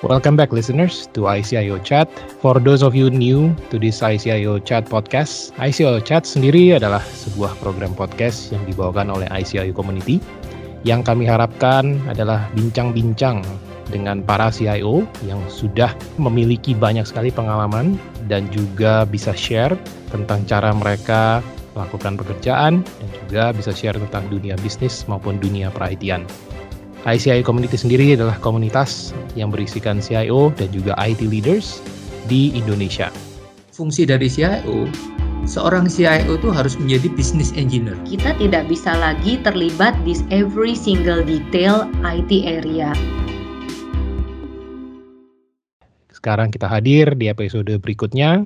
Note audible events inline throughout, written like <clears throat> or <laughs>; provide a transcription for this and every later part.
Welcome back listeners to ICIO Chat. For those of you new to this ICIO Chat podcast, ICIO Chat sendiri adalah sebuah program podcast yang dibawakan oleh ICIO Community. Yang kami harapkan adalah bincang-bincang dengan para CIO yang sudah memiliki banyak sekali pengalaman dan juga bisa share tentang cara mereka melakukan pekerjaan dan juga bisa share tentang dunia bisnis maupun dunia perhatian. ICIO Community sendiri adalah komunitas yang berisikan CIO dan juga IT leaders di Indonesia. Fungsi dari CIO, seorang CIO itu harus menjadi business engineer. Kita tidak bisa lagi terlibat di every single detail IT area. Sekarang kita hadir di episode berikutnya.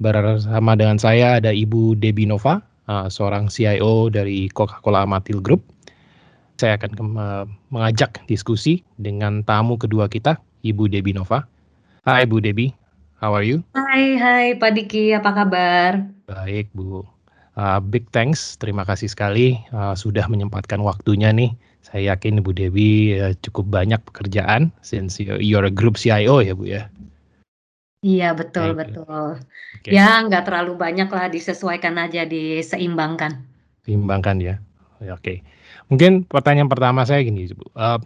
Bersama dengan saya ada Ibu Debbie Nova, uh, seorang CIO dari Coca-Cola Amatil Group saya akan mengajak diskusi dengan tamu kedua kita, Ibu Debbie Nova. Hai Bu Debbie, how are you? Hai, hai Pak Diki, apa kabar? Baik Bu. Uh, big thanks, terima kasih sekali uh, sudah menyempatkan waktunya nih. Saya yakin Bu Debbie uh, cukup banyak pekerjaan since you're a group CIO ya Bu ya. Iya betul betul. Okay. Ya nggak terlalu banyak lah disesuaikan aja diseimbangkan. Seimbangkan ya. Oke. Okay. Mungkin pertanyaan pertama saya gini, Bu. Uh,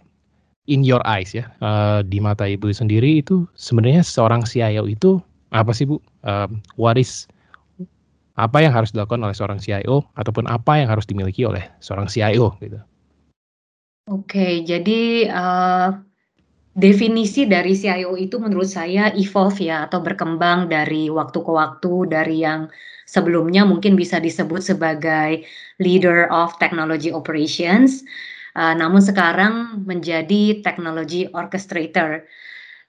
in your eyes ya, uh, di mata Ibu sendiri itu sebenarnya seorang CIO itu apa sih Bu? Uh, what is apa yang harus dilakukan oleh seorang CIO ataupun apa yang harus dimiliki oleh seorang CIO gitu? Oke, jadi uh, definisi dari CIO itu menurut saya evolve ya atau berkembang dari waktu ke waktu dari yang sebelumnya mungkin bisa disebut sebagai leader of technology operations, uh, namun sekarang menjadi technology orchestrator.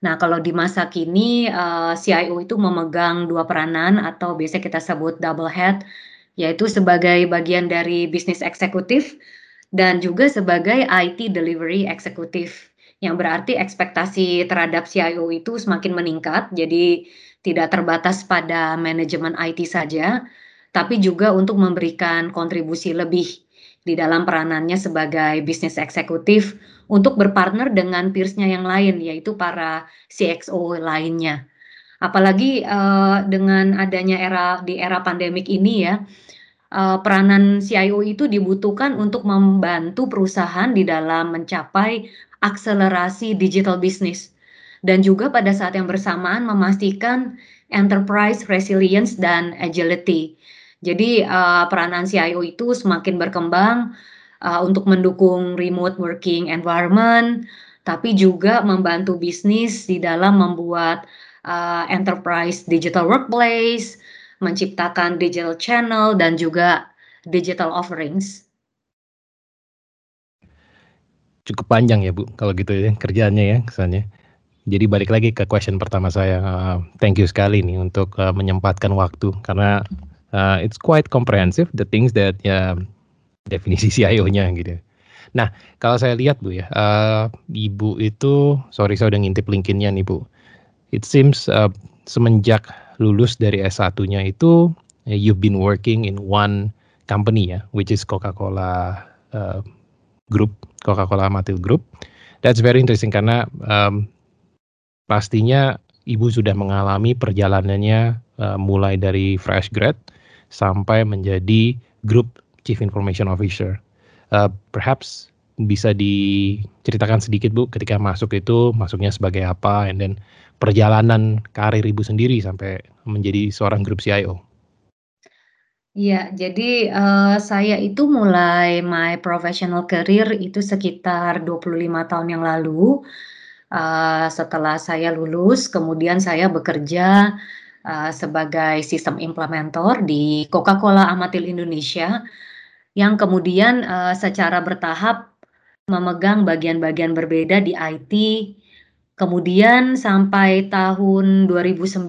Nah, kalau di masa kini uh, CIO itu memegang dua peranan atau biasa kita sebut double head, yaitu sebagai bagian dari bisnis eksekutif dan juga sebagai IT delivery eksekutif yang berarti ekspektasi terhadap CIO itu semakin meningkat. Jadi tidak terbatas pada manajemen IT saja, tapi juga untuk memberikan kontribusi lebih di dalam peranannya sebagai bisnis eksekutif untuk berpartner dengan peersnya yang lain, yaitu para CXO lainnya. Apalagi uh, dengan adanya era di era pandemik ini ya, uh, peranan CIO itu dibutuhkan untuk membantu perusahaan di dalam mencapai akselerasi digital business dan juga pada saat yang bersamaan memastikan enterprise resilience dan agility. Jadi uh, peranan CIO itu semakin berkembang uh, untuk mendukung remote working environment, tapi juga membantu bisnis di dalam membuat uh, enterprise digital workplace, menciptakan digital channel dan juga digital offerings. Cukup panjang ya Bu, kalau gitu ya kerjaannya ya kesannya. Jadi balik lagi ke question pertama saya. Uh, thank you sekali nih untuk uh, menyempatkan waktu karena uh, it's quite comprehensive the things that ya definisi <laughs> CIO-nya gitu. Nah, kalau saya lihat Bu ya, uh, Ibu itu sorry saya udah ngintip LinkedIn-nya nih Bu. It seems uh, semenjak lulus dari S1-nya itu uh, you've been working in one company ya, which is Coca-Cola uh, Group, Coca-Cola Amatil Group. That's very interesting karena um, pastinya ibu sudah mengalami perjalanannya uh, mulai dari fresh grad sampai menjadi group chief information officer. Uh, perhaps bisa diceritakan sedikit Bu ketika masuk itu masuknya sebagai apa and then perjalanan karir Ibu sendiri sampai menjadi seorang grup CIO. Iya, jadi uh, saya itu mulai my professional career itu sekitar 25 tahun yang lalu uh, setelah saya lulus, kemudian saya bekerja uh, sebagai sistem implementer di Coca-Cola Amatil Indonesia, yang kemudian uh, secara bertahap memegang bagian-bagian berbeda di IT. Kemudian sampai tahun 2009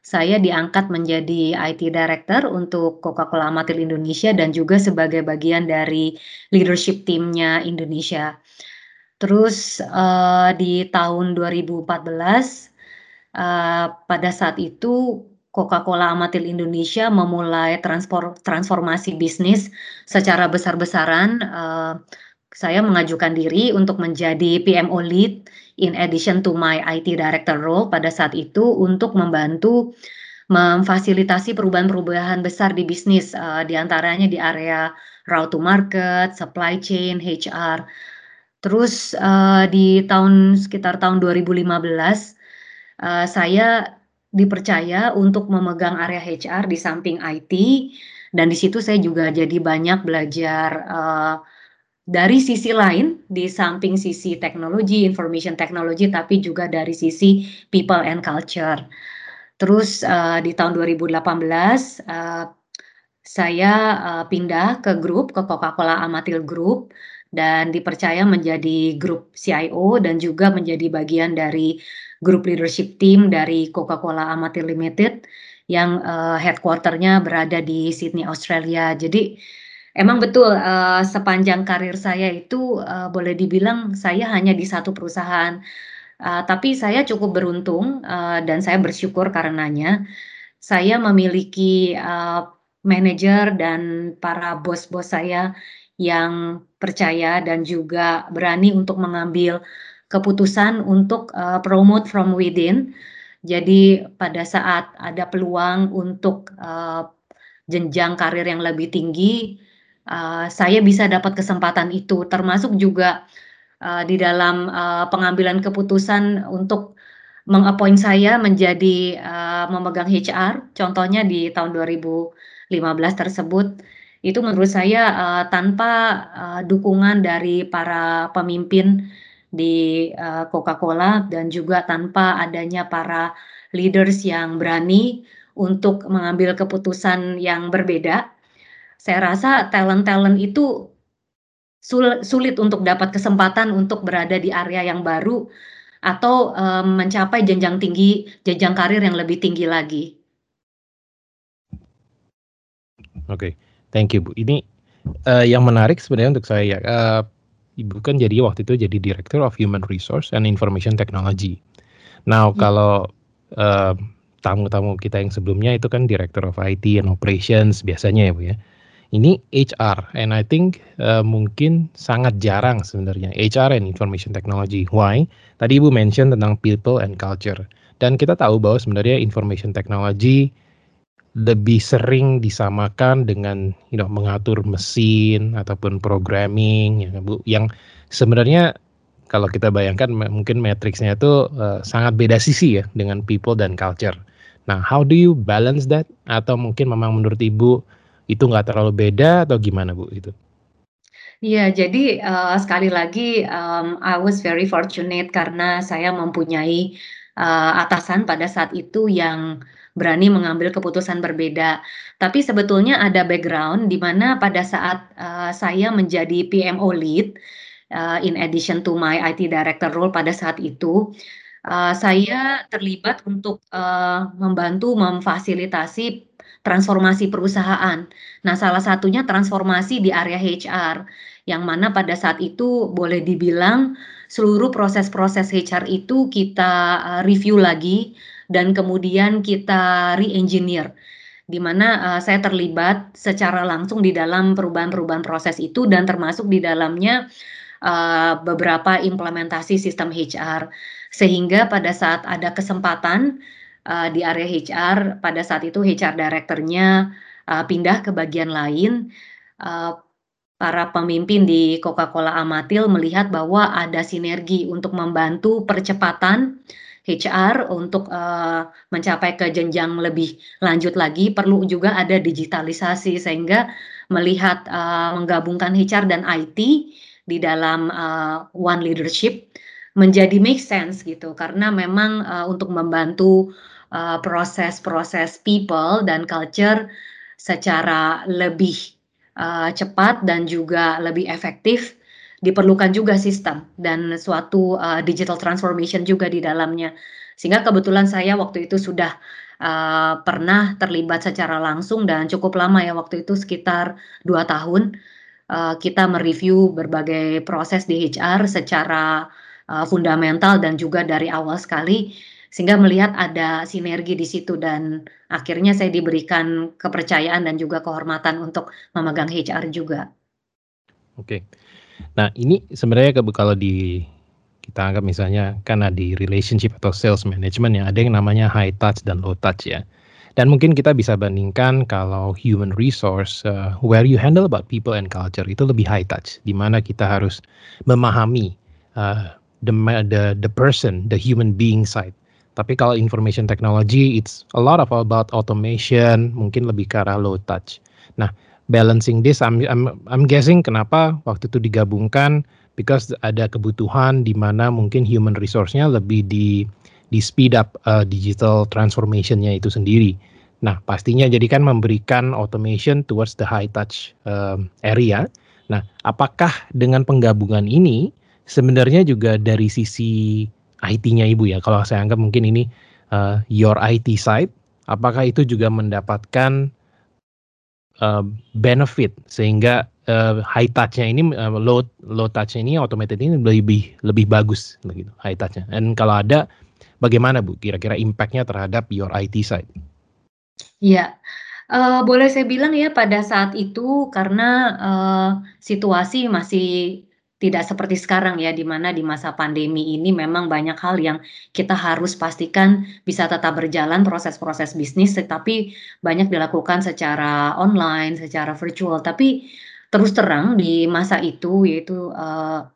saya diangkat menjadi IT Director untuk Coca-Cola Amatil Indonesia dan juga sebagai bagian dari leadership timnya Indonesia. Terus uh, di tahun 2014 uh, eh, pada saat itu Coca-Cola Amatil Indonesia memulai transformasi bisnis secara besar-besaran. Uh, saya mengajukan diri untuk menjadi PMO lead in addition to my IT director role pada saat itu untuk membantu memfasilitasi perubahan-perubahan besar di bisnis uh, di antaranya di area route to market, supply chain, HR. Terus uh, di tahun sekitar tahun 2015 uh, saya dipercaya untuk memegang area HR di samping IT dan di situ saya juga jadi banyak belajar uh, dari sisi lain di samping sisi teknologi, information technology tapi juga dari sisi people and culture. Terus uh, di tahun 2018 uh, eh, saya uh, pindah ke grup ke Coca-Cola Amatil Group dan dipercaya menjadi grup CIO dan juga menjadi bagian dari grup leadership team dari Coca-Cola Amatil Limited yang uh, headquarternya berada di Sydney, Australia. Jadi emang betul uh, sepanjang karir saya itu uh, boleh dibilang saya hanya di satu perusahaan Uh, tapi saya cukup beruntung uh, dan saya bersyukur karenanya saya memiliki uh, manajer dan para bos-bos saya yang percaya dan juga berani untuk mengambil keputusan untuk uh, promote from within. Jadi pada saat ada peluang untuk uh, jenjang karir yang lebih tinggi, uh, saya bisa dapat kesempatan itu, termasuk juga uh, di dalam uh, pengambilan keputusan untuk mengappoint saya menjadi uh, memegang HR, contohnya di tahun 2015 tersebut, itu menurut saya uh, tanpa uh, dukungan dari para pemimpin di uh, Coca-Cola dan juga tanpa adanya para leaders yang berani untuk mengambil keputusan yang berbeda. Saya rasa talent-talent itu sulit untuk dapat kesempatan untuk berada di area yang baru atau um, mencapai jenjang tinggi, jenjang karir yang lebih tinggi lagi. Oke, okay. thank you Bu. Ini uh, yang menarik sebenarnya untuk saya. Uh, Ibu kan jadi waktu itu jadi Director of Human Resource and Information Technology. Now hmm. kalau uh, tamu-tamu kita yang sebelumnya itu kan Director of IT and Operations biasanya ya Bu ya. Ini HR, and I think uh, mungkin sangat jarang sebenarnya HR and Information Technology. Why? Tadi Ibu mention tentang people and culture, dan kita tahu bahwa sebenarnya Information Technology lebih sering disamakan dengan you know, mengatur mesin ataupun programming ya Bu yang sebenarnya kalau kita bayangkan mungkin matriksnya itu uh, sangat beda sisi ya dengan people dan culture. Nah, how do you balance that atau mungkin memang menurut Ibu itu nggak terlalu beda atau gimana Bu itu? Iya, jadi uh, sekali lagi um, I was very fortunate karena saya mempunyai uh, atasan pada saat itu yang berani mengambil keputusan berbeda. Tapi sebetulnya ada background di mana pada saat uh, saya menjadi PMO lead, uh, in addition to my IT director role pada saat itu, uh, saya terlibat untuk uh, membantu memfasilitasi transformasi perusahaan. Nah, salah satunya transformasi di area HR, yang mana pada saat itu boleh dibilang seluruh proses-proses HR itu kita uh, review lagi dan kemudian kita re-engineer di mana uh, saya terlibat secara langsung di dalam perubahan-perubahan proses itu dan termasuk di dalamnya uh, beberapa implementasi sistem HR sehingga pada saat ada kesempatan uh, di area HR pada saat itu HR direkturnya uh, pindah ke bagian lain. Uh, para pemimpin di Coca-Cola Amatil melihat bahwa ada sinergi untuk membantu percepatan HR untuk uh, mencapai ke jenjang lebih lanjut lagi. Perlu juga ada digitalisasi sehingga melihat uh, menggabungkan HR dan IT di dalam uh, one leadership menjadi make sense gitu. Karena memang uh, untuk membantu Eh, proses-proses uh, people dan culture secara lebih uh, cepat dan juga lebih efektif diperlukan juga sistem dan suatu uh, digital transformation juga di dalamnya. Sehingga kebetulan saya waktu itu sudah uh, pernah terlibat secara langsung dan cukup lama ya waktu itu sekitar dua tahun uh, kita mereview berbagai proses di HR secara uh, fundamental dan juga dari awal sekali sehingga melihat ada sinergi di situ dan akhirnya saya diberikan kepercayaan dan juga kehormatan untuk memegang HR juga. Oke. Nah, ini sebenarnya kalau di kita anggap misalnya karena di relationship atau sales management yang ada yang namanya high touch dan low touch ya. Dan mungkin kita bisa bandingkan kalau human resource uh, where you handle about people and culture itu lebih high touch, di mana kita harus memahami uh, the the the person, the human being side. Tapi kalau information technology, it's a lot of about automation, mungkin lebih ke arah low touch. Nah, balancing this, I'm I'm I'm guessing kenapa waktu itu digabungkan because ada kebutuhan di mana mungkin human resource-nya lebih di di speed up uh, digital transformation-nya itu sendiri. Nah, pastinya jadi kan memberikan automation towards the high touch um, area. Nah, apakah dengan penggabungan ini sebenarnya juga dari sisi IT-nya Ibu ya, kalau saya anggap mungkin ini uh, your IT side, apakah itu juga mendapatkan uh, benefit sehingga uh, high touch-nya ini uh, low low touch-nya ini automated ini lebih lebih bagus begitu high touch-nya. Dan kalau ada bagaimana Bu kira-kira impact-nya terhadap your IT side? Iya. Uh, boleh saya bilang ya pada saat itu karena uh, situasi masih tidak seperti sekarang ya, di mana di masa pandemi ini memang banyak hal yang kita harus pastikan bisa tetap berjalan proses-proses bisnis, tetapi banyak dilakukan secara online, secara virtual. Tapi terus terang di masa itu yaitu uh,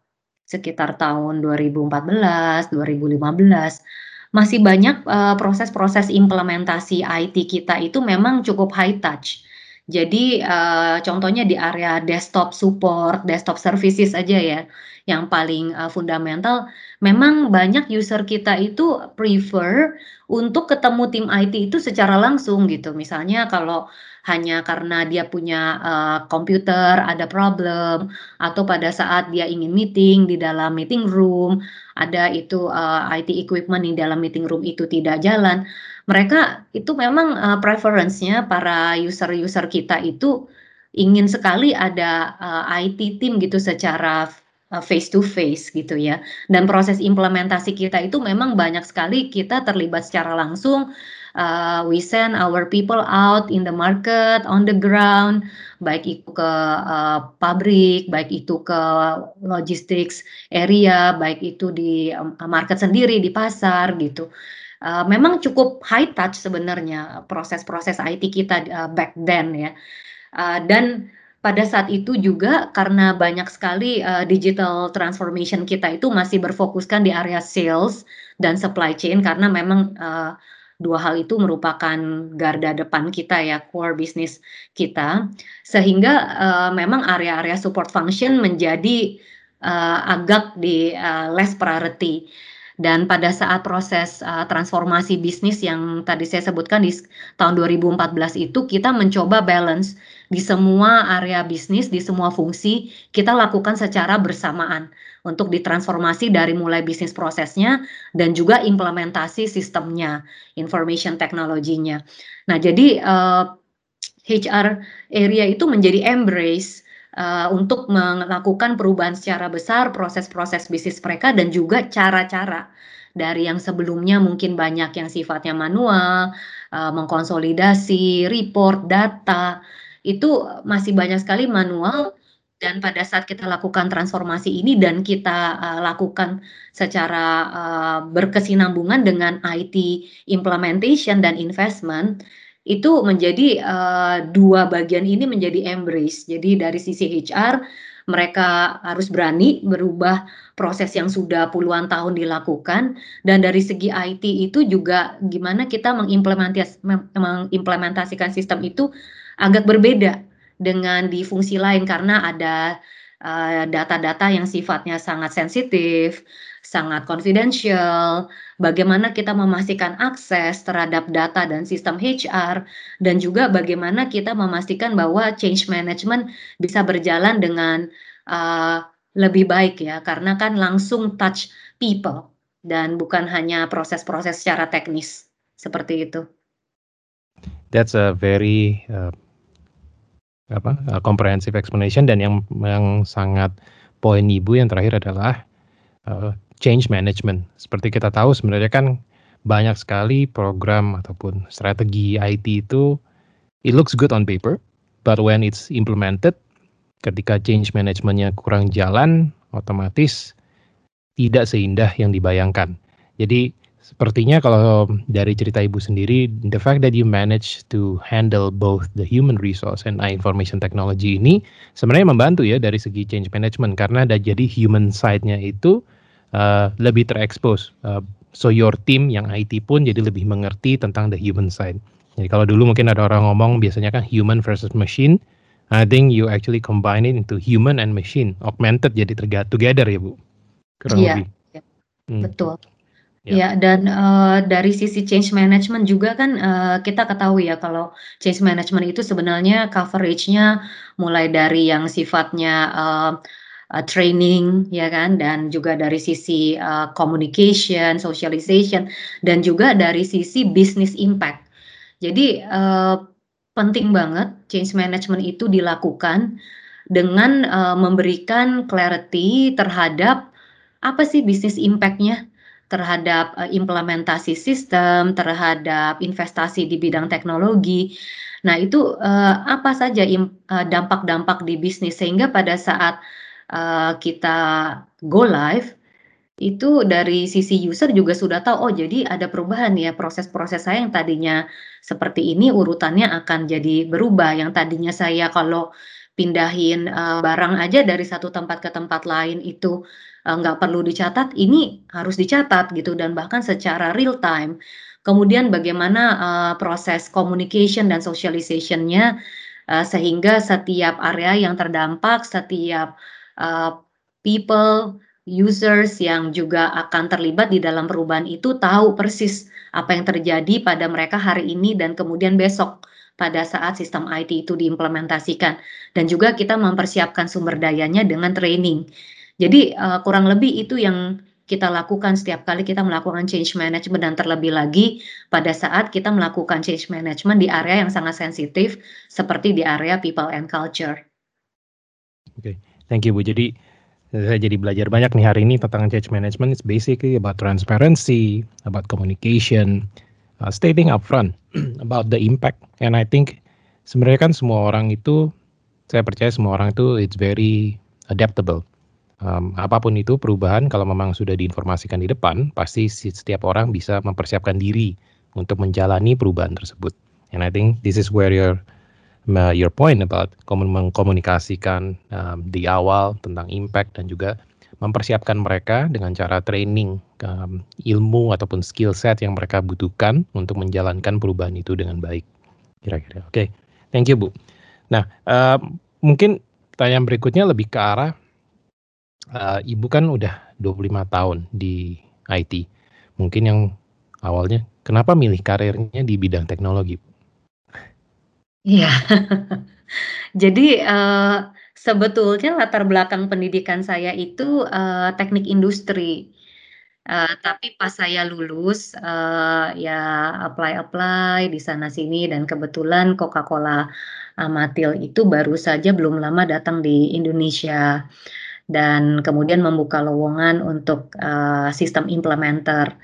sekitar tahun 2014, 2015 masih banyak uh, proses-proses implementasi IT kita itu memang cukup high touch. Jadi uh, contohnya di area desktop support, desktop services aja ya, yang paling uh, fundamental. Memang banyak user kita itu prefer untuk ketemu tim IT itu secara langsung gitu. Misalnya kalau hanya karena dia punya uh, komputer ada problem atau pada saat dia ingin meeting di dalam meeting room ada itu uh, IT equipment di dalam meeting room itu tidak jalan mereka itu memang uh, preference-nya para user-user kita itu ingin sekali ada uh, IT team gitu secara face to face gitu ya. Dan proses implementasi kita itu memang banyak sekali kita terlibat secara langsung uh, we send our people out in the market on the ground baik itu ke uh, pabrik baik itu ke logistics area baik itu di market sendiri di pasar gitu uh, memang cukup high touch sebenarnya proses-proses IT kita uh, back then ya. Uh, dan pada saat itu juga karena banyak sekali uh, digital transformation kita itu masih berfokuskan di area sales dan supply chain karena memang uh, dua hal itu merupakan garda depan kita ya core bisnis kita. Sehingga uh, memang area-area support function menjadi uh, agak di uh, less priority dan pada saat proses uh, transformasi bisnis yang tadi saya sebutkan di tahun 2014 itu kita mencoba balance di semua area bisnis, di semua fungsi kita lakukan secara bersamaan untuk ditransformasi dari mulai bisnis prosesnya dan juga implementasi sistemnya, information teknologinya. Nah, jadi uh, eh, HR area itu menjadi embrace uh, untuk melakukan perubahan secara besar proses-proses bisnis mereka dan juga cara-cara dari yang sebelumnya mungkin banyak yang sifatnya manual, uh, mengkonsolidasi report, data, itu masih banyak sekali manual dan pada saat kita lakukan transformasi ini dan kita uh, lakukan secara uh, berkesinambungan dengan IT implementation dan investment itu menjadi uh, dua bagian ini menjadi embrace. Jadi dari sisi HR mereka harus berani berubah proses yang sudah puluhan tahun dilakukan dan dari segi IT itu juga gimana kita mengimplementas mengimplementasikan sistem itu agak berbeda dengan di fungsi lain karena ada eh, data-data uh, yang sifatnya sangat sensitif, sangat confidential, bagaimana kita memastikan akses terhadap data dan sistem HR, dan juga bagaimana kita memastikan bahwa change management bisa berjalan dengan uh, lebih baik ya, karena kan langsung touch people dan bukan hanya proses-proses secara teknis. Seperti itu. That's a very uh, apa uh, comprehensive explanation. Dan yang yang sangat poin ibu yang terakhir adalah uh, change management. Seperti kita tahu sebenarnya kan banyak sekali program ataupun strategi IT itu it looks good on paper, but when it's implemented ketika change managementnya kurang jalan, otomatis tidak seindah yang dibayangkan. Jadi sepertinya kalau dari cerita ibu sendiri, the fact that you manage to handle both the human resource and information technology ini sebenarnya membantu ya dari segi change management karena ada jadi human side-nya itu uh, lebih terekspos. Uh, so your team yang IT pun jadi lebih mengerti tentang the human side. Jadi kalau dulu mungkin ada orang ngomong biasanya kan human versus machine. I think you actually combine it into human and machine, augmented jadi together ya Bu. Kurang iya, lebih. Iya, hmm. betul. Ya, ya dan uh, dari sisi change management juga kan uh, kita ketahui ya kalau change management itu sebenarnya coveragenya mulai dari yang sifatnya uh, uh, training ya kan dan juga dari sisi uh, communication, socialization dan juga dari sisi business impact. Jadi uh, penting banget change management itu dilakukan dengan uh, memberikan clarity terhadap apa sih bisnis impact-nya terhadap uh, implementasi sistem, terhadap investasi di bidang teknologi. Nah, itu uh, apa saja dampak-dampak uh, di bisnis sehingga pada saat uh, kita go live itu dari sisi user juga sudah tahu oh jadi ada perubahan ya proses-proses saya yang tadinya seperti ini urutannya akan jadi berubah yang tadinya saya kalau pindahin uh, barang aja dari satu tempat ke tempat lain itu Eh, nggak perlu dicatat, ini harus dicatat gitu dan bahkan secara real time. Kemudian bagaimana uh, proses communication dan socialization-nya uh, sehingga setiap area yang terdampak, setiap uh, people, users yang juga akan terlibat di dalam perubahan itu tahu persis apa yang terjadi pada mereka hari ini dan kemudian besok pada saat sistem IT itu diimplementasikan dan juga kita mempersiapkan sumber dayanya dengan training. Jadi uh, kurang lebih itu yang kita lakukan setiap kali kita melakukan change management dan terlebih lagi pada saat kita melakukan change management di area yang sangat sensitif seperti di area people and culture. Oke, okay. Thank you Bu. Jadi saya jadi belajar banyak nih hari ini tentang change management. It's basically about transparency, about communication, uh, stating upfront <clears throat> about the impact. And I think sebenarnya kan semua orang itu, saya percaya semua orang itu it's very adaptable um, apa pun itu perubahan kalau memang sudah diinformasikan di depan, pasti setiap orang bisa mempersiapkan diri untuk menjalani perubahan tersebut. And I think this is where your uh, your point about mengkomunikasikan um, di awal tentang impact dan juga mempersiapkan mereka dengan cara training um, ilmu ataupun skill set yang mereka butuhkan untuk menjalankan perubahan itu dengan baik. Kira-kira. Oke, okay. thank you Bu. Nah, uh, mungkin pertanyaan berikutnya lebih ke arah uh, Ibu kan udah 25 tahun di IT. Mungkin yang awalnya kenapa milih karirnya di bidang teknologi? Iya. <laughs> Jadi, uh, sebetulnya latar belakang pendidikan saya itu, uh, teknik industri. Uh, tapi pas saya lulus, uh, ya apply-apply di sana sini dan kebetulan Coca-Cola Amatil itu baru saja belum lama datang di Indonesia dan kemudian membuka lowongan untuk uh, sistem implementer.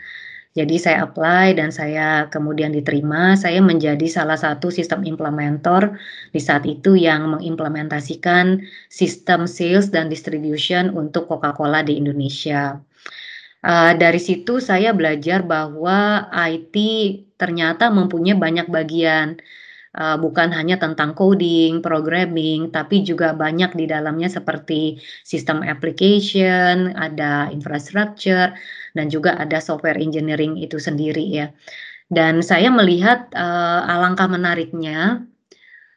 Jadi saya apply dan saya kemudian diterima. Saya menjadi salah satu sistem implementer di saat itu yang mengimplementasikan sistem sales dan distribution untuk Coca-Cola di Indonesia. Uh, dari situ saya belajar bahwa IT ternyata mempunyai banyak bagian uh, bukan hanya tentang coding, programming, tapi juga banyak di dalamnya seperti sistem application, ada infrastructure, dan juga ada software engineering itu sendiri ya. Dan saya melihat uh, alangkah menariknya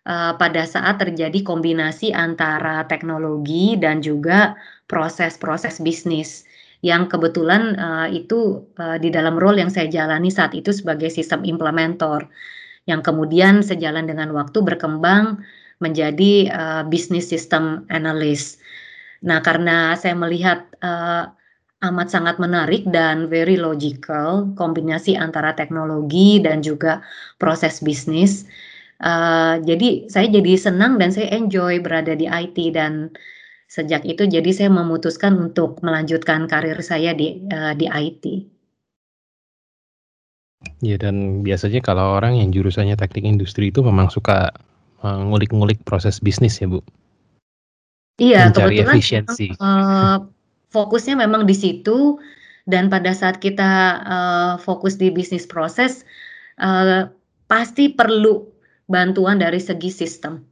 uh, pada saat terjadi kombinasi antara teknologi dan juga proses-proses bisnis yang kebetulan uh, itu uh, di dalam role yang saya jalani saat itu sebagai sistem implementer yang kemudian sejalan dengan waktu berkembang menjadi uh, business system analyst. Nah, karena saya melihat uh, amat sangat menarik dan very logical kombinasi antara teknologi dan juga proses bisnis. Uh, jadi saya jadi senang dan saya enjoy berada di IT dan sejak itu jadi saya memutuskan untuk melanjutkan karir saya di uh, di IT. Iya dan biasanya kalau orang yang jurusannya teknik industri itu memang suka ngulik-ngulik proses bisnis ya Bu. Iya Mencari kebetulan efisiensi. Uh, fokusnya memang di situ dan pada saat kita uh, fokus di bisnis proses uh, pasti perlu bantuan dari segi sistem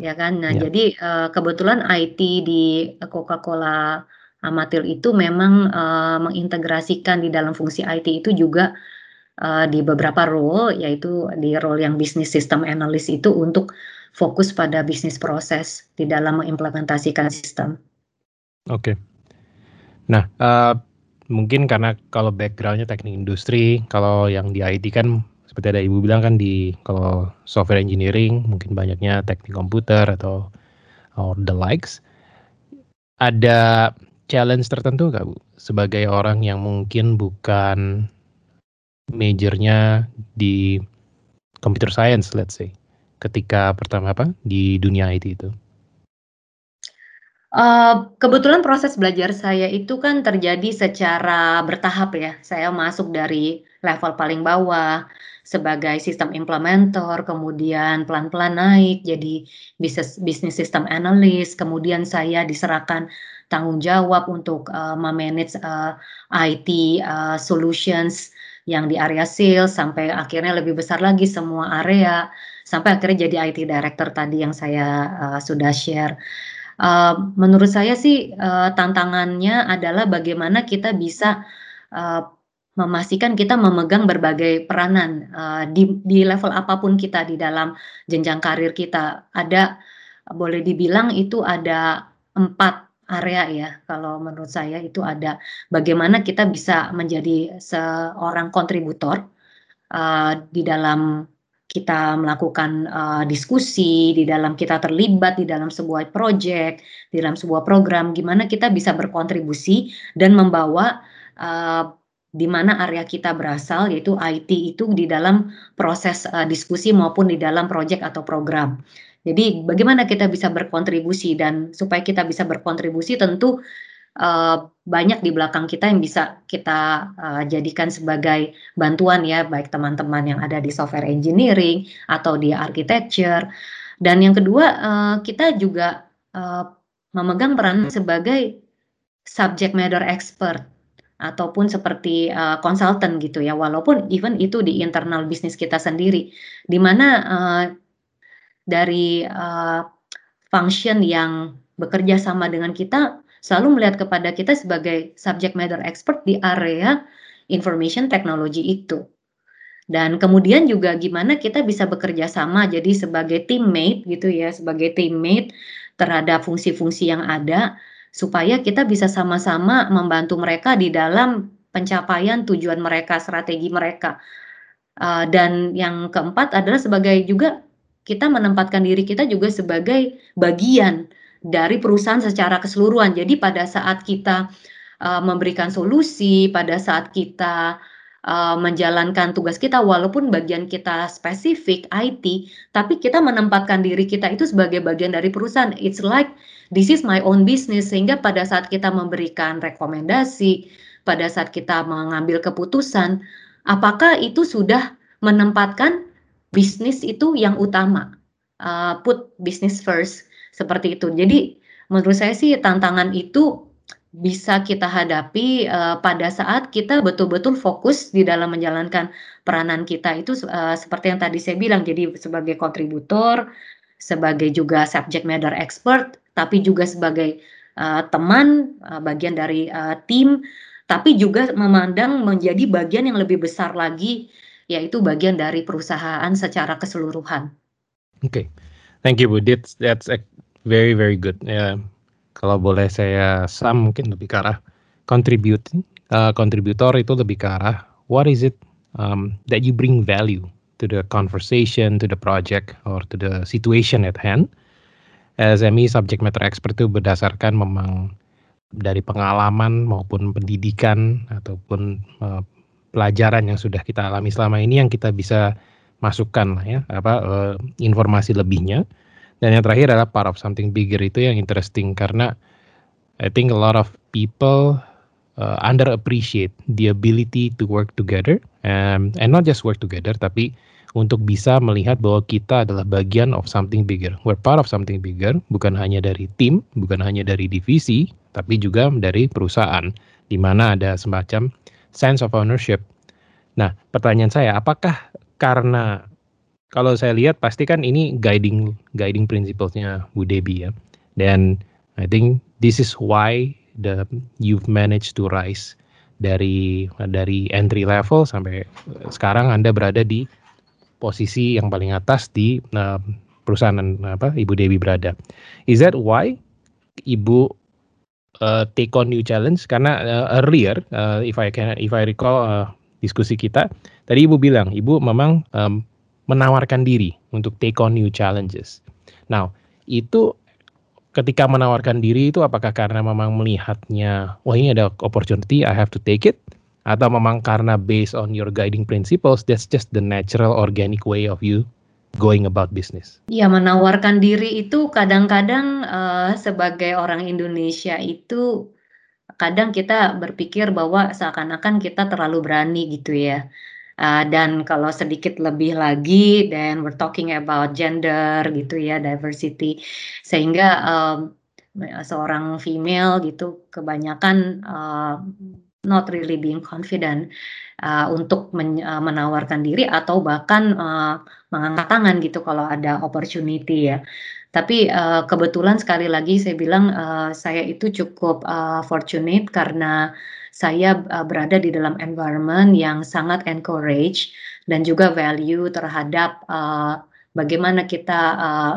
ya kan nah ya. jadi uh, kebetulan IT di Coca-Cola Amatil itu memang uh, mengintegrasikan di dalam fungsi IT itu juga uh, di beberapa role yaitu di role yang bisnis system analyst itu untuk fokus pada bisnis proses di dalam mengimplementasikan sistem. Oke. Okay. Nah, uh, mungkin karena kalau backgroundnya teknik industri, kalau yang di IT kan seperti ada ibu bilang kan di kalau software engineering mungkin banyaknya teknik komputer atau or the likes. Ada challenge tertentu nggak bu sebagai orang yang mungkin bukan majornya di computer science let's say ketika pertama apa di dunia IT itu? Uh, kebetulan proses belajar saya itu kan terjadi secara bertahap ya. Saya masuk dari level paling bawah sebagai sistem implementer, kemudian pelan-pelan naik jadi bisnis bisnis sistem analis, kemudian saya diserahkan tanggung jawab untuk uh, memanage uh, IT uh, solutions yang di area sales sampai akhirnya lebih besar lagi semua area sampai akhirnya jadi IT director tadi yang saya uh, sudah share. Uh, menurut saya sih uh, tantangannya adalah bagaimana kita bisa uh, memastikan kita memegang berbagai peranan uh, di, di level apa pun kita di dalam jenjang karir kita. Ada boleh dibilang itu ada empat area ya. Kalau menurut saya itu ada bagaimana kita bisa menjadi seorang kontributor uh, di dalam kita melakukan uh, diskusi, di dalam kita terlibat di dalam sebuah proyek, di dalam sebuah program, gimana kita bisa berkontribusi dan membawa uh, di mana area kita berasal, yaitu IT itu di dalam proses uh, diskusi maupun di dalam proyek atau program. Jadi bagaimana kita bisa berkontribusi dan supaya kita bisa berkontribusi tentu uh, banyak di belakang kita yang bisa kita uh, jadikan sebagai bantuan ya baik teman-teman yang ada di software engineering atau di architecture. Dan yang kedua uh, kita juga uh, memegang peran sebagai subject matter expert ataupun seperti konsultan uh, gitu ya walaupun even itu di internal bisnis kita sendiri di mana uh, dari uh, function yang bekerja sama dengan kita selalu melihat kepada kita sebagai subject matter expert di area information technology itu. Dan kemudian juga gimana kita bisa bekerja sama jadi sebagai teammate gitu ya, sebagai teammate terhadap fungsi-fungsi yang ada supaya kita bisa sama-sama membantu mereka di dalam pencapaian tujuan mereka, strategi mereka. Uh, dan yang keempat adalah sebagai juga kita menempatkan diri kita juga sebagai bagian dari perusahaan secara keseluruhan. Jadi pada saat kita uh, memberikan solusi, pada saat kita uh, menjalankan tugas kita, walaupun bagian kita spesifik IT, tapi kita menempatkan diri kita itu sebagai bagian dari perusahaan. It's like this is my own business. Sehingga pada saat kita memberikan rekomendasi, pada saat kita mengambil keputusan, apakah itu sudah menempatkan bisnis itu yang utama, uh, put business first seperti itu. Jadi menurut saya sih tantangan itu bisa kita hadapi uh, pada saat kita betul-betul fokus di dalam menjalankan peranan kita itu uh, seperti yang tadi saya bilang jadi sebagai kontributor, sebagai juga subject matter expert, tapi juga sebagai uh, teman uh, bagian dari uh, tim, tapi juga memandang menjadi bagian yang lebih besar lagi yaitu bagian dari perusahaan secara keseluruhan. Oke, okay. thank you Bu. That's that's very very good. Ya, kalau boleh saya sum mungkin lebih ke arah contributing, uh, itu lebih ke arah what is it um, that you bring value to the conversation, to the project, or to the situation at hand. SME subject matter expert itu berdasarkan memang dari pengalaman maupun pendidikan ataupun uh, pelajaran yang sudah kita alami selama ini yang kita bisa masukkan lah ya apa uh, informasi lebihnya dan yang terakhir adalah part of something bigger itu yang interesting karena I think a lot of people uh, underappreciate the ability to work together um, and not just work together tapi untuk bisa melihat bahwa kita adalah bagian of something bigger. We're part of something bigger, bukan hanya dari tim, bukan hanya dari divisi, tapi juga dari perusahaan, di mana ada semacam sense of ownership. Nah, pertanyaan saya, apakah karena kalau saya lihat pasti kan ini guiding guiding principlesnya Bu Debi ya, dan I think this is why the you've managed to rise dari dari entry level sampai sekarang Anda berada di posisi yang paling atas di uh, perusahaan apa Ibu Dewi berada. Is that why Ibu uh, take on new challenge? Karena uh, earlier, uh, if I can, if I recall uh, diskusi kita, tadi Ibu bilang Ibu memang um, menawarkan diri untuk take on new challenges. Now itu ketika menawarkan diri itu apakah karena memang melihatnya, wah ini ada opportunity, I have to take it, atau memang karena based on your guiding principles that's just the natural organic way of you going about business. Ya menawarkan diri itu kadang-kadang uh, sebagai orang Indonesia itu kadang kita berpikir bahwa seakan-akan kita terlalu berani gitu ya. Uh, dan kalau sedikit lebih lagi, dan we're talking about gender gitu ya, diversity, sehingga um, seorang female gitu kebanyakan uh, not really being confident uh, untuk men, uh, menawarkan diri atau bahkan uh, mengangkat tangan gitu kalau ada opportunity ya. Tapi uh, kebetulan sekali lagi saya bilang uh, saya itu cukup uh, fortunate karena saya uh, berada di dalam environment yang sangat encourage dan juga value terhadap uh, bagaimana kita uh,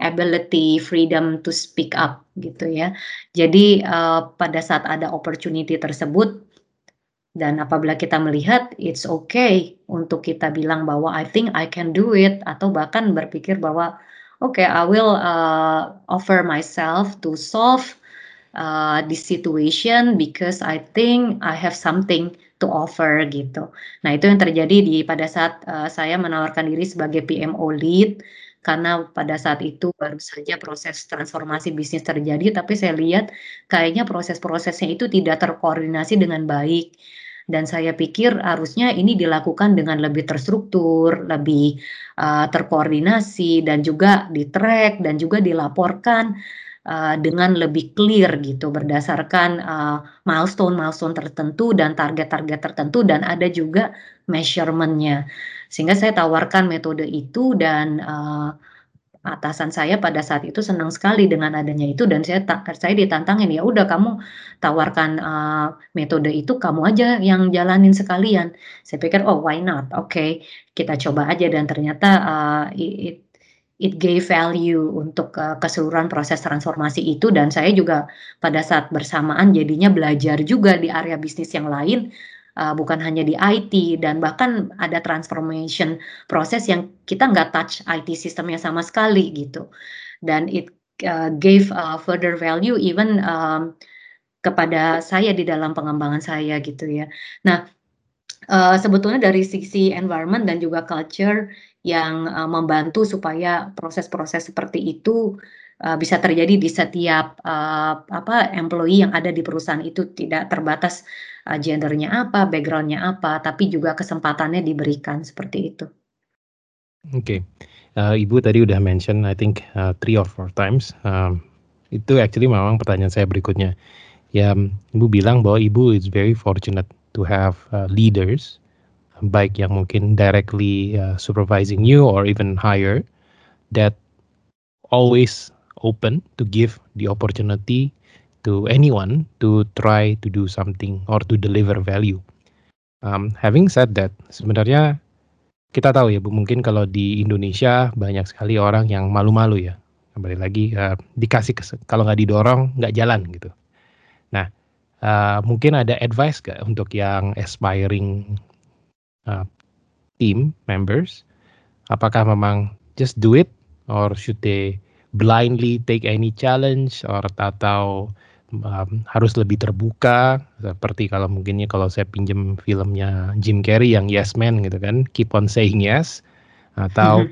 ability, freedom to speak up gitu ya. Jadi uh, pada saat ada opportunity tersebut dan apabila kita melihat it's okay untuk kita bilang bahwa I think I can do it. Atau bahkan berpikir bahwa okay, I will uh, offer myself to solve uh, this situation because I think I have something to offer gitu. Nah itu yang terjadi di pada saat uh, saya menawarkan diri sebagai PMO lead. Karena pada saat itu baru saja proses transformasi bisnis terjadi tapi saya lihat kayaknya proses-prosesnya itu tidak terkoordinasi dengan baik dan saya pikir harusnya ini dilakukan dengan lebih terstruktur, lebih uh, terkoordinasi dan juga di track dan juga dilaporkan uh, dengan lebih clear gitu berdasarkan uh, tertentu dan target-target tertentu dan ada juga measurementnya. Sehingga saya tawarkan metode itu dan uh, atasan saya pada saat itu senang sekali dengan adanya itu dan saya saya ditantangin ya udah kamu tawarkan uh, metode itu kamu aja yang jalanin sekalian. Saya pikir oh why not? Oke okay, kita coba aja. Dan ternyata uh, it it gave value untuk uh, keseluruhan proses transformasi itu dan saya juga pada saat bersamaan jadinya belajar juga di area bisnis yang lain uh, bukan hanya di IT dan bahkan ada transformation proses yang kita nggak touch IT sistemnya sama sekali gitu dan it uh, gave uh, further value even um, kepada saya di dalam pengembangan saya gitu ya. Nah uh, sebetulnya dari sisi environment dan juga culture yang uh, membantu supaya proses-proses seperti itu uh, bisa terjadi di setiap uh, apa employee yang ada di perusahaan itu tidak terbatas uh, gendernya apa, backgroundnya apa, tapi juga kesempatannya diberikan seperti itu. Oke, okay. uh, Ibu tadi udah mention, I think uh, three or four times. Um, itu actually memang pertanyaan saya berikutnya. Ya, Ibu bilang bahwa Ibu is very fortunate to have uh, leaders, baik yang mungkin directly uh, supervising you or even higher, that always open to give the opportunity to anyone to try to do something or to deliver value. Um, having said that, sebenarnya kita tahu ya Bu, mungkin kalau di Indonesia banyak sekali orang yang malu-malu ya. Kembali lagi uh, dikasih kalau nggak didorong nggak jalan gitu. Nah, uh, mungkin ada advice gak untuk yang aspiring uh, team members? Apakah memang just do it or should they blindly take any challenge or atau um, harus lebih terbuka. Seperti kalau mungkinnya kalau saya pinjam filmnya Jim Carrey yang Yes Man gitu kan keep on saying yes. Atau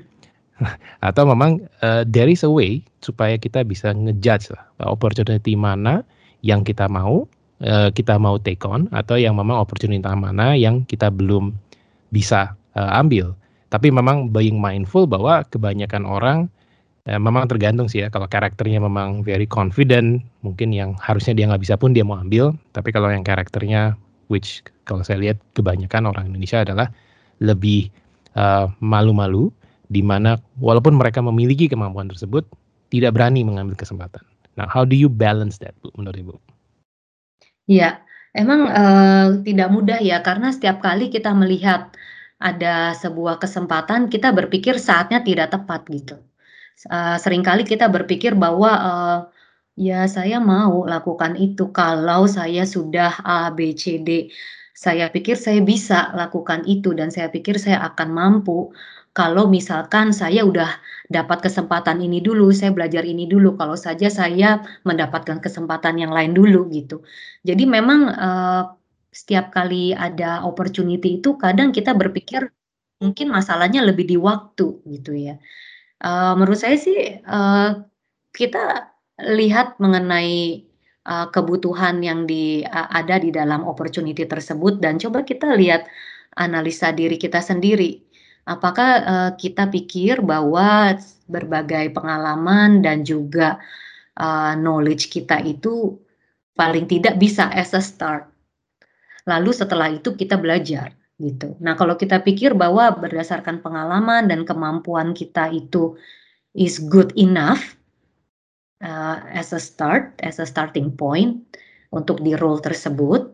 <laughs> atau memang uh, there is a way supaya kita bisa ngejudge lah opportunity mana yang kita mau uh, kita mau take on atau yang memang opportunity mana yang kita belum bisa uh, ambil. Tapi memang being mindful bahwa kebanyakan orang eh, memang tergantung sih ya kalau karakternya memang very confident, mungkin yang harusnya dia nggak bisa pun dia mau ambil. Tapi kalau yang karakternya which kalau saya lihat kebanyakan orang Indonesia adalah lebih uh, malu-malu di mana walaupun mereka memiliki kemampuan tersebut tidak berani mengambil kesempatan. Nah, how do you balance that, Bu, menurut Ibu? Iya, emang uh, tidak mudah ya karena setiap kali kita melihat ada sebuah kesempatan kita berpikir saatnya tidak tepat gitu. Uh, sering kali kita berpikir bahwa uh, ya saya mau lakukan itu kalau saya sudah A, B, C, D. Saya pikir saya bisa lakukan itu dan saya pikir saya akan mampu kalau misalkan saya udah dapat kesempatan ini dulu, saya belajar ini dulu, kalau saja saya mendapatkan kesempatan yang lain dulu gitu. Jadi memang uh, setiap kali ada opportunity itu kadang kita berpikir mungkin masalahnya lebih di waktu gitu ya. Uh, menurut saya sih uh, kita lihat mengenai uh, kebutuhan yang di uh, ada di dalam opportunity tersebut dan coba kita lihat analisa diri kita sendiri Apakah uh, kita pikir bahwa berbagai pengalaman dan juga uh, knowledge kita itu paling tidak bisa as a start. Lalu setelah itu kita belajar gitu. Nah, kalau kita pikir bahwa berdasarkan pengalaman dan kemampuan kita itu is good enough uh, as a start, as a starting point untuk di role tersebut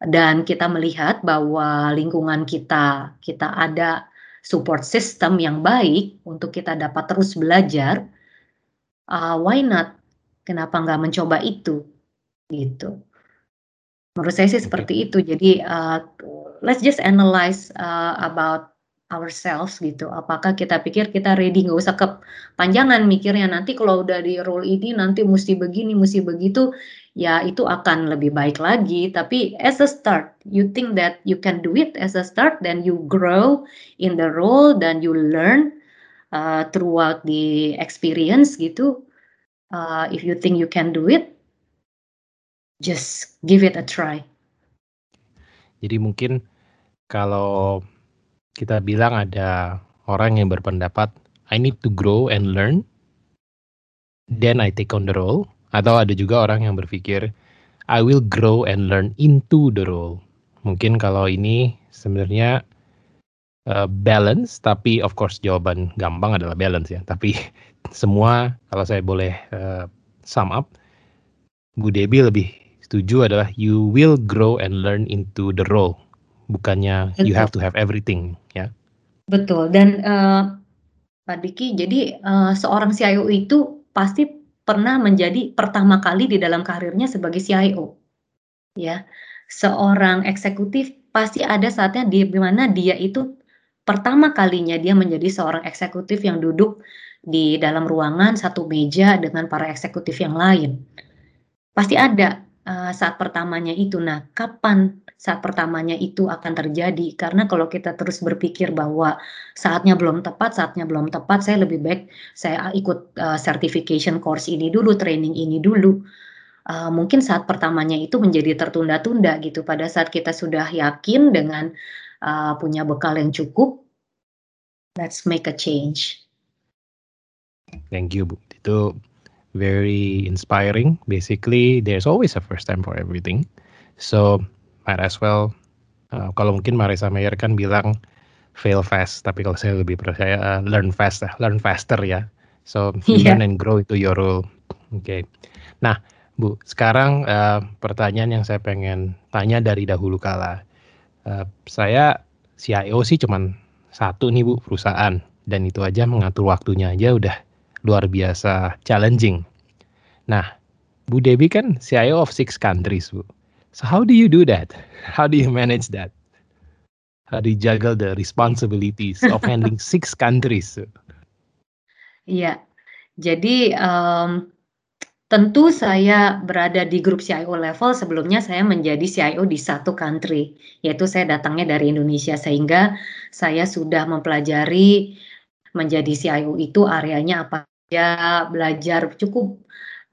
dan kita melihat bahwa lingkungan kita kita ada support system yang baik untuk kita dapat terus belajar, uh, why not? Kenapa nggak mencoba itu? Gitu. Menurut saya sih seperti itu. Jadi uh, let's just analyze uh, about ourselves gitu. Apakah kita pikir kita ready nggak usah kepanjangan mikirnya nanti kalau udah di role ini nanti mesti begini, mesti begitu ya itu akan lebih baik lagi. Tapi as a start, you think that you can do it as a start, then you grow in the role, dan you learn uh, throughout the experience gitu. Uh, if you think you can do it, just give it a try. Jadi mungkin kalau kita bilang ada orang yang berpendapat I need to grow and learn, then I take on the role. Atau ada juga orang yang berpikir, I will grow and learn into the role. Mungkin kalau ini sebenarnya uh, balance, tapi of course jawaban gampang adalah balance ya. Tapi <laughs> semua kalau saya boleh uh, sum up, Bu Debi lebih setuju adalah you will grow and learn into the role. Bukannya Betul. you have to have everything ya. Betul dan uh, Pak Diki, jadi uh, seorang CIO itu pasti pernah menjadi pertama kali di dalam karirnya sebagai CIO. Ya, seorang eksekutif pasti ada saatnya di mana dia itu pertama kalinya dia menjadi seorang eksekutif yang duduk di dalam ruangan satu meja dengan para eksekutif yang lain. Pasti ada uh, saat pertamanya itu. Nah, kapan saat pertamanya itu akan terjadi karena kalau kita terus berpikir bahwa saatnya belum tepat, saatnya belum tepat, saya lebih baik saya ikut uh, certification course ini dulu, training ini dulu. Uh, mungkin saat pertamanya itu menjadi tertunda-tunda gitu. Pada saat kita sudah yakin dengan uh, punya bekal yang cukup, let's make a change. Thank you, Bu. Itu very inspiring. Basically, there's always a first time for everything. So might as well uh, kalau mungkin Marisa Mayer kan bilang fail fast tapi kalau saya lebih percaya uh, learn fast uh, learn faster ya so <laughs> yeah. learn and grow itu your role oke okay. nah Bu sekarang uh, pertanyaan yang saya pengen tanya dari dahulu kala uh, saya CIO sih cuman satu nih Bu perusahaan dan itu aja mengatur waktunya aja udah luar biasa challenging nah Bu Debbie kan CIO of six countries Bu So how do you do that? <laughs> How do you manage that? How do you juggle the responsibilities of <laughs> handling six countries? Iya, jadi um, tentu saya berada di grup CIO level sebelumnya saya menjadi CIO di satu country, yaitu saya datangnya dari Indonesia sehingga saya sudah mempelajari menjadi CIO itu areanya apa ya belajar cukup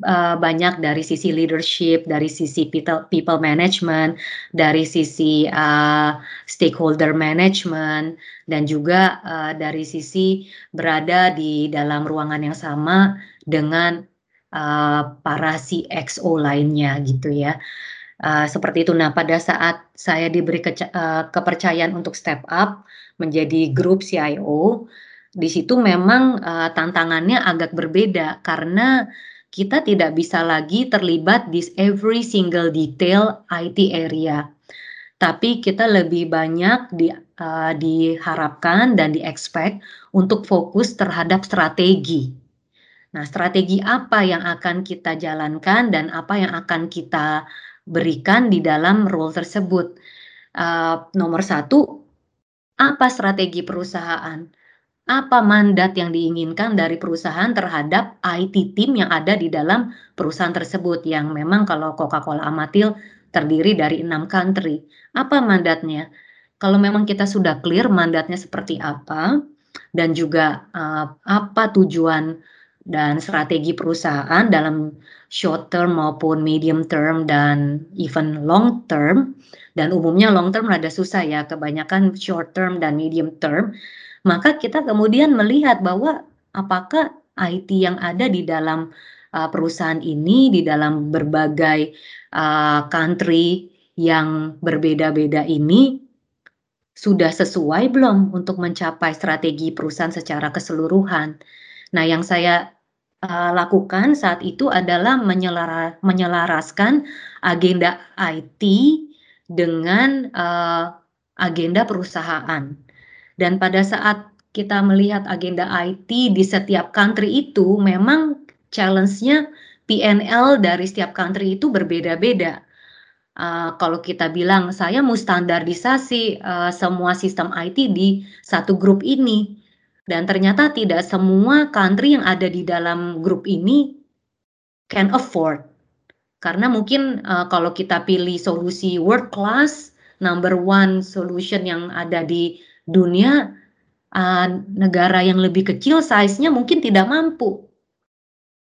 uh, banyak dari sisi leadership, dari sisi people, management, dari sisi uh, stakeholder management, dan juga uh, dari sisi berada di dalam ruangan yang sama dengan uh, para CXO lainnya gitu ya. Uh, seperti itu. Nah, pada saat saya diberi uh, kepercayaan untuk step up menjadi grup CIO, di situ memang uh, tantangannya agak berbeda karena kita tidak bisa lagi terlibat di every single detail IT area. Tapi kita lebih banyak di, uh, diharapkan dan di-expect untuk fokus terhadap strategi. Nah, strategi apa yang akan kita jalankan dan apa yang akan kita berikan di dalam role tersebut. Uh, nomor satu, apa strategi perusahaan? Apa mandat yang diinginkan dari perusahaan terhadap IT team yang ada di dalam perusahaan tersebut yang memang kalau Coca-Cola Amatil terdiri dari enam country. Apa mandatnya? Kalau memang kita sudah clear mandatnya seperti apa dan juga uh, apa tujuan dan strategi perusahaan dalam short term maupun medium term dan even long term dan umumnya long term rada susah ya kebanyakan short term dan medium term maka kita kemudian melihat bahwa apakah IT yang ada di dalam uh, perusahaan ini di dalam berbagai uh, country yang berbeda-beda ini sudah sesuai belum untuk mencapai strategi perusahaan secara keseluruhan. Nah, yang saya uh, lakukan saat itu adalah menyelara, menyelaraskan agenda IT dengan uh, agenda perusahaan. Dan pada saat kita melihat agenda IT di setiap country itu memang challenge-nya PNL dari setiap country itu berbeda-beda. Uh, kalau kita bilang saya mau standarisasi uh, semua sistem IT di satu grup ini dan ternyata tidak semua country yang ada di dalam grup ini can afford karena mungkin uh, kalau kita pilih solusi world class number one solution yang ada di dunia uh, negara yang lebih kecil size-nya mungkin tidak mampu.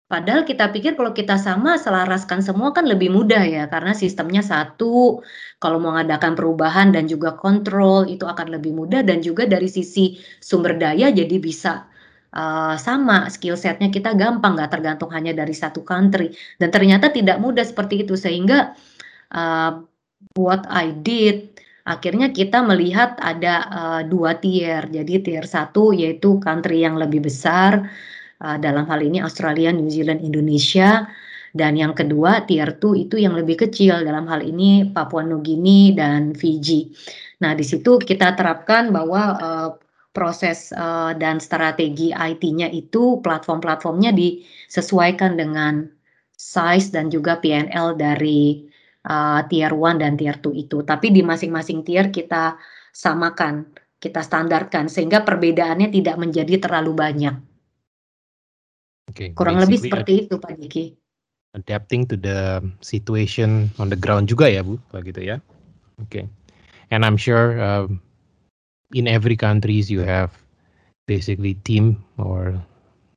Padahal kita pikir kalau kita sama selaraskan semua kan lebih mudah ya karena sistemnya satu. Kalau mau mengadakan perubahan dan juga kontrol itu akan lebih mudah dan juga dari sisi sumber daya jadi bisa uh, sama skill setnya kita gampang nggak tergantung hanya dari satu country dan ternyata tidak mudah seperti itu sehingga uh, what I did akhirnya kita melihat ada uh, dua tier. Jadi tier satu yaitu country yang lebih besar uh, dalam hal ini Australia, New Zealand, Indonesia. Dan yang kedua tier 2 itu yang lebih kecil dalam hal ini Papua Nugini dan Fiji. Nah di situ kita terapkan bahwa uh, proses uh, dan strategi IT-nya itu platform-platformnya disesuaikan dengan size dan juga PNL dari uh, tier 1 dan tier 2 itu. Tapi di masing-masing tier kita samakan, kita standarkan sehingga perbedaannya tidak menjadi terlalu banyak. Okay, Kurang lebih seperti itu Pak Diki. Adapting to the situation on the ground juga ya Bu, begitu ya. Oke. Okay. And I'm sure uh, in every countries you have basically team or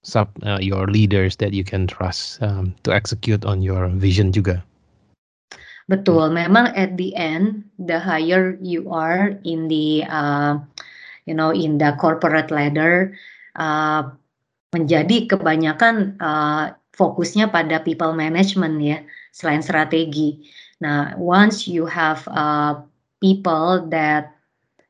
sub uh, your leaders that you can trust um, to execute on your vision juga. Betul, memang at the end, the higher you are in the, uh, you know, in the corporate ladder, uh, menjadi kebanyakan uh, fokusnya pada people management ya, selain strategi. Nah, once you have uh, people that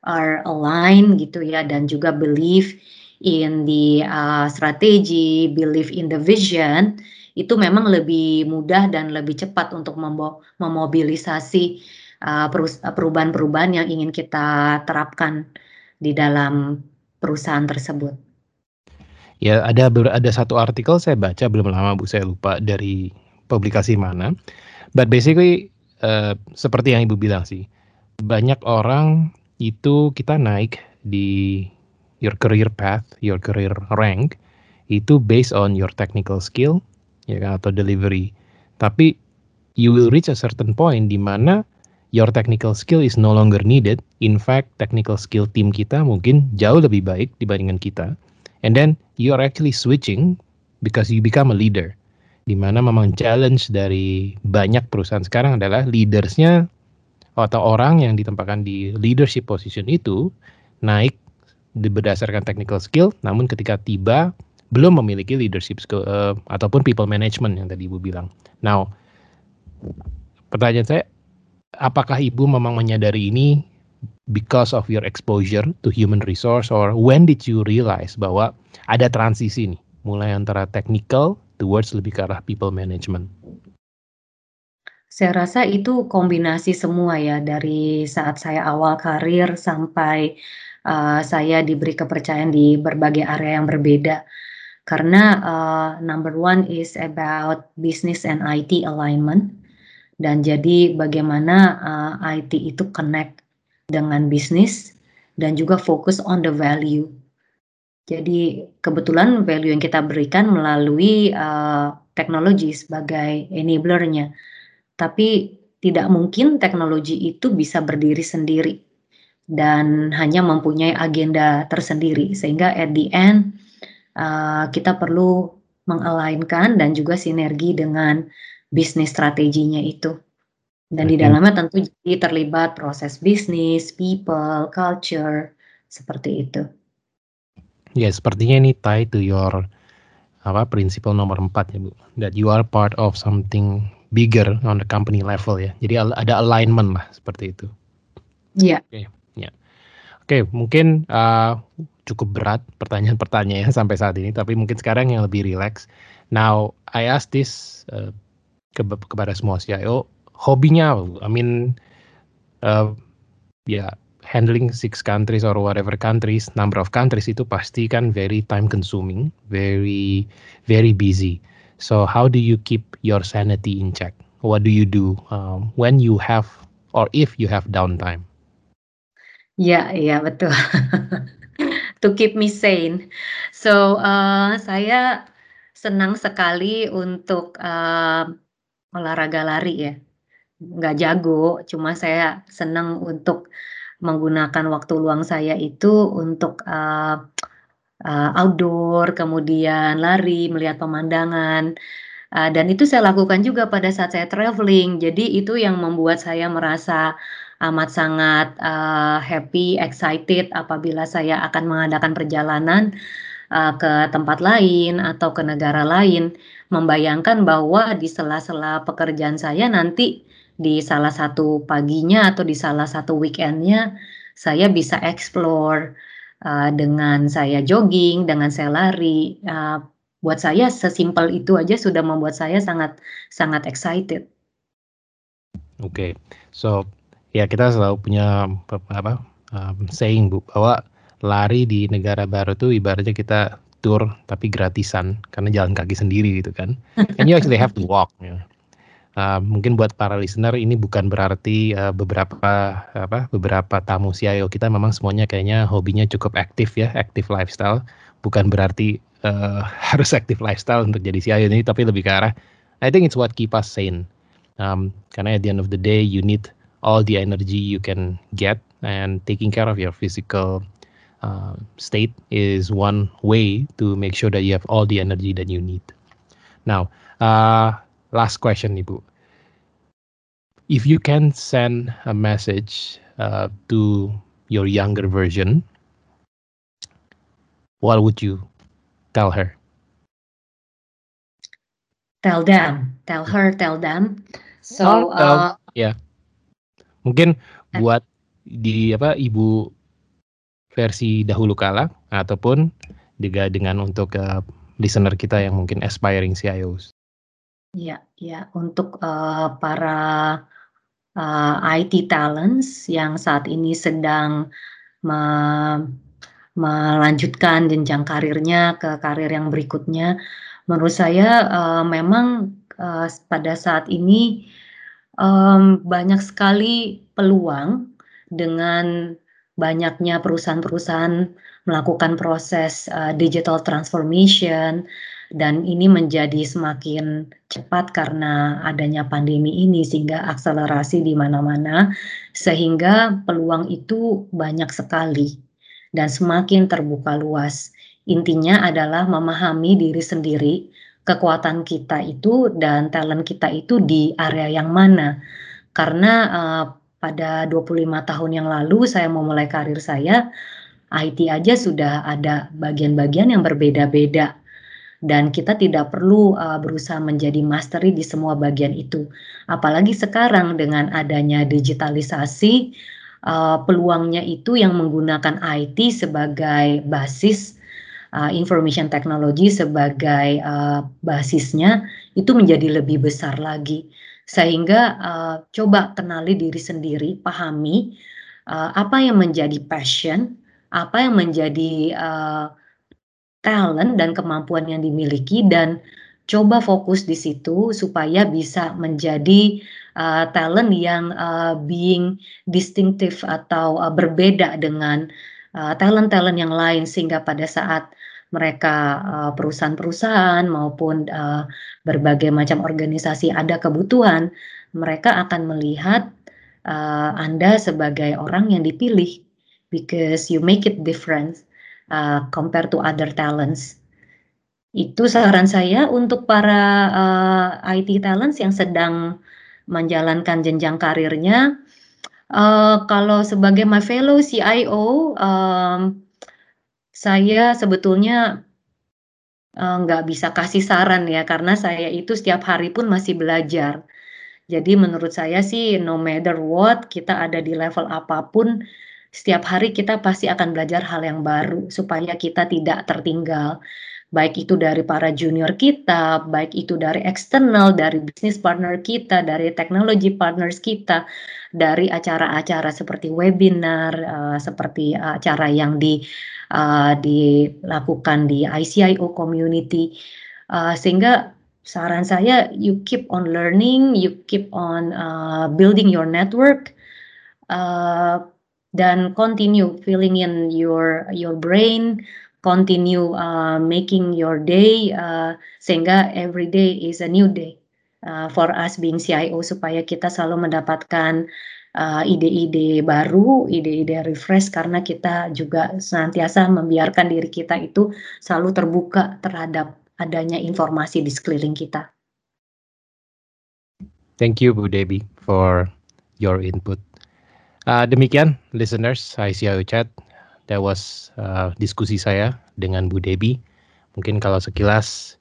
are aligned gitu ya, dan juga believe in the uh, strategy, believe in the vision, itu memang lebih mudah dan lebih cepat untuk memobilisasi uh, perubahan-perubahan yang ingin kita terapkan di dalam perusahaan tersebut. Ya, ada ada satu artikel saya baca belum lama Bu, saya lupa dari publikasi mana. But basically uh, seperti yang Ibu bilang sih, banyak orang itu kita naik di your career path, your career rank itu based on your technical skill, ya kan atau delivery. Tapi you will reach a certain point di mana your technical skill is no longer needed. In fact, technical skill tim kita mungkin jauh lebih baik dibandingkan kita. And then you are actually switching because you become a leader. di mana memang challenge dari banyak perusahaan sekarang adalah leadersnya atau orang yang ditempatkan di leadership position itu naik berdasarkan technical skill, namun ketika tiba belum memiliki leadership skill uh, ataupun people management yang tadi ibu bilang. Now, pertanyaan saya, apakah ibu memang menyadari ini because of your exposure to human resource or when did you realize bahwa ada transisi nih, mulai antara technical towards lebih ke arah people management? Saya rasa itu kombinasi semua ya, dari saat saya awal karir sampai, uh, saya diberi kepercayaan di berbagai area yang berbeda. Karena, uh, number one is about business and IT alignment, dan jadi bagaimana, uh, IT itu connect dengan bisnis dan juga fokus on the value. Jadi kebetulan value yang kita berikan melalui, uh, teknologi sebagai enabler-nya. Tapi tidak mungkin teknologi itu bisa berdiri sendiri dan hanya mempunyai agenda tersendiri sehingga at the end uh, kita perlu mengalainkan dan juga sinergi dengan bisnis strateginya itu. Dan di dalamnya tentu jadi terlibat proses bisnis, people, culture, seperti itu. Ya, sepertinya ini tie to your apa prinsipal nomor empat ya Bu, that you are part of something bigger on the company level ya. Jadi ada alignment lah seperti itu. Iya. Yeah. Oke, okay, ya. Oke, okay, mungkin uh, cukup berat pertanyaan-pertanyaannya sampai saat ini, tapi mungkin sekarang yang lebih relax. Now, I ask this uh, ke kepada semua CIO, hobinya I mean, uh, ya yeah, handling six countries or whatever countries, number of countries itu pasti kan very time consuming, very very busy. So how do you keep your sanity in check? What do you do um, when you have or if you have downtime? Ya, iya betul. <laughs> to keep me sane. So uh, saya senang sekali untuk uh, olahraga lari ya. Nggak jago, cuma saya senang untuk menggunakan waktu luang saya itu untuk uh, uh, outdoor, kemudian lari, melihat pemandangan, uh, dan itu saya lakukan juga pada saat saya traveling. Jadi itu yang membuat saya merasa amat sangat, uh, happy, excited apabila saya akan mengadakan perjalanan, uh, ke tempat lain atau ke negara lain, membayangkan bahwa di sela-sela pekerjaan saya nanti di salah satu paginya atau di salah satu weekendnya saya bisa explore, uh, dengan saya jogging, dengan saya lari, uh, buat saya sesimpel itu aja sudah membuat saya sangat sangat excited. Oke, okay. so ya kita selalu punya apa um, saying bu bahwa lari di negara baru tuh ibaratnya kita tour tapi gratisan karena jalan kaki sendiri gitu kan. And you actually have to walk. Ya. Uh, mungkin buat para listener ini bukan berarti uh, beberapa apa beberapa tamu CIO kita memang semuanya kayaknya hobinya cukup aktif ya, aktif lifestyle. Bukan berarti uh, <laughs> harus aktif lifestyle untuk jadi CIO ini, tapi lebih ke arah I think it's what keep us sane. Um, karena at the end of the day you need all the energy you can get and taking care of your physical uh, state is one way to make sure that you have all the energy that you need. Now, uh, last question Ibu. If you can send a message uh, to your younger version, what would you tell her? Tell them, tell her, tell them. So, oh, uh, yeah. Mungkin buat di apa ibu versi dahulu kala ataupun juga dengan untuk uh, listener kita yang mungkin aspiring CIOs. Iya iya, untuk, uh, para, uh, eh, IT talents yang saat ini sedang me melanjutkan jenjang karirnya ke karir yang berikutnya, menurut saya, uh, memang, uh, pada saat ini, um, banyak sekali peluang dengan banyaknya perusahaan-perusahaan melakukan proses, uh, digital transformation, dan ini menjadi semakin cepat karena adanya pandemi ini sehingga akselerasi di mana-mana sehingga peluang itu banyak sekali dan semakin terbuka luas. Intinya adalah memahami diri sendiri kekuatan kita itu dan talent kita itu di area yang mana. Karena uh, pada 25 tahun yang lalu saya memulai karir saya, IT aja sudah ada bagian-bagian yang berbeda-beda dan kita tidak perlu uh, berusaha menjadi mastery di semua bagian itu. Apalagi sekarang dengan adanya digitalisasi, uh, peluangnya itu yang menggunakan IT sebagai basis uh, information technology sebagai uh, basisnya itu menjadi lebih besar lagi. Sehingga uh, coba kenali diri sendiri, pahami uh, apa yang menjadi passion, apa yang menjadi uh, talent dan kemampuan yang dimiliki dan coba fokus di situ supaya bisa menjadi uh, talent yang uh, being distinctive atau uh, berbeda dengan talent-talent uh, yang lain sehingga pada saat mereka uh, perusahaan-perusahaan maupun uh, berbagai macam organisasi ada kebutuhan mereka akan melihat uh, Anda sebagai orang yang dipilih because you make it different uh, compared to other talents. Itu saran saya untuk para uh, IT talents yang sedang menjalankan jenjang karirnya. Uh, kalau sebagai my fellow CIO, um, saya sebetulnya nggak uh, bisa kasih saran ya karena saya itu setiap hari pun masih belajar. Jadi menurut saya sih no matter what kita ada di level apa pun setiap hari kita pasti akan belajar hal yang baru supaya kita tidak tertinggal. Baik itu dari para junior kita, baik itu dari eksternal, dari bisnis partner kita, dari teknologi partners kita, dari acara-acara seperti webinar, uh, seperti acara yang di uh, dilakukan di ICIO community, uh, sehingga saran saya you keep on learning, you keep on uh, building your network. Uh, dan continue filling in your your brain continue uh, making your day uh, sehingga every day is a new day uh, for us being CIO supaya kita selalu mendapatkan ide-ide uh, baru, ide-ide refresh karena kita juga senantiasa membiarkan diri kita itu selalu terbuka terhadap adanya informasi di sekeliling kita. Thank you Bu Debbie for your input. Uh, demikian listeners ICIO Chat. That was uh, diskusi saya dengan Bu Debi. Mungkin kalau sekilas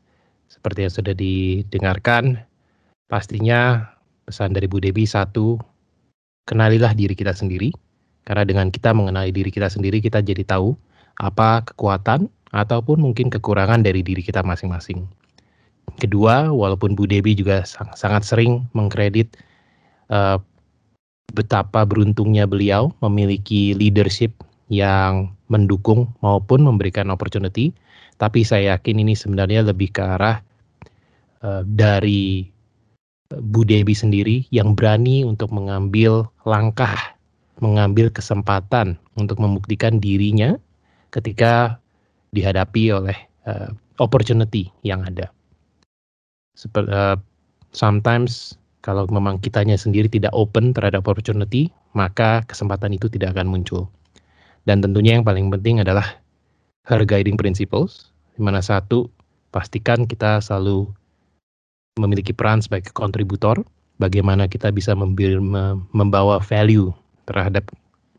seperti yang sudah didengarkan, pastinya pesan dari Bu Debi satu, kenalilah diri kita sendiri. Karena dengan kita mengenali diri kita sendiri, kita jadi tahu apa kekuatan ataupun mungkin kekurangan dari diri kita masing-masing. Kedua, walaupun Bu Debi juga sangat sering mengkredit uh, betapa beruntungnya beliau memiliki leadership yang mendukung maupun memberikan opportunity. Tapi saya yakin ini sebenarnya lebih ke arah uh, dari Bu Debi sendiri yang berani untuk mengambil langkah, mengambil kesempatan untuk membuktikan dirinya ketika dihadapi oleh uh, opportunity yang ada. Uh, sometimes kalau memang kitanya sendiri tidak open terhadap opportunity, maka kesempatan itu tidak akan muncul. Dan tentunya yang paling penting adalah her guiding principles, di mana satu, pastikan kita selalu memiliki peran sebagai kontributor, bagaimana kita bisa membawa value terhadap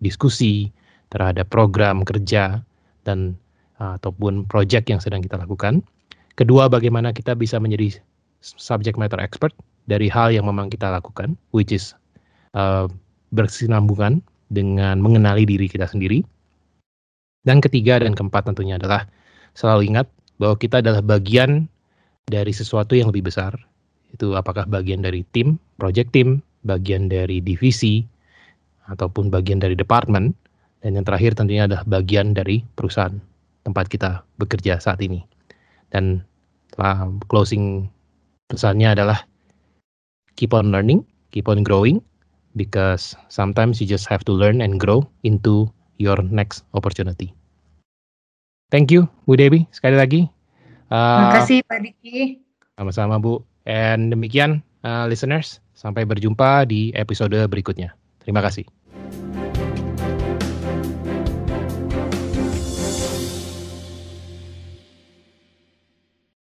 diskusi, terhadap program kerja, dan ataupun project yang sedang kita lakukan. Kedua, bagaimana kita bisa menjadi subject matter expert dari hal yang memang kita lakukan, which is uh, bersinambungan dengan mengenali diri kita sendiri. Dan ketiga dan keempat tentunya adalah selalu ingat bahwa kita adalah bagian dari sesuatu yang lebih besar. Itu apakah bagian dari tim, project team, bagian dari divisi, ataupun bagian dari departemen. Dan yang terakhir tentunya adalah bagian dari perusahaan tempat kita bekerja saat ini. Dan closing pesannya adalah keep on learning, keep on growing, because sometimes you just have to learn and grow into your next opportunity. Thank you, Bu Dewi, sekali lagi. Uh, Terima kasih, Pak Diki. Sama-sama, Bu. And demikian, uh, listeners, sampai berjumpa di episode berikutnya. Terima kasih.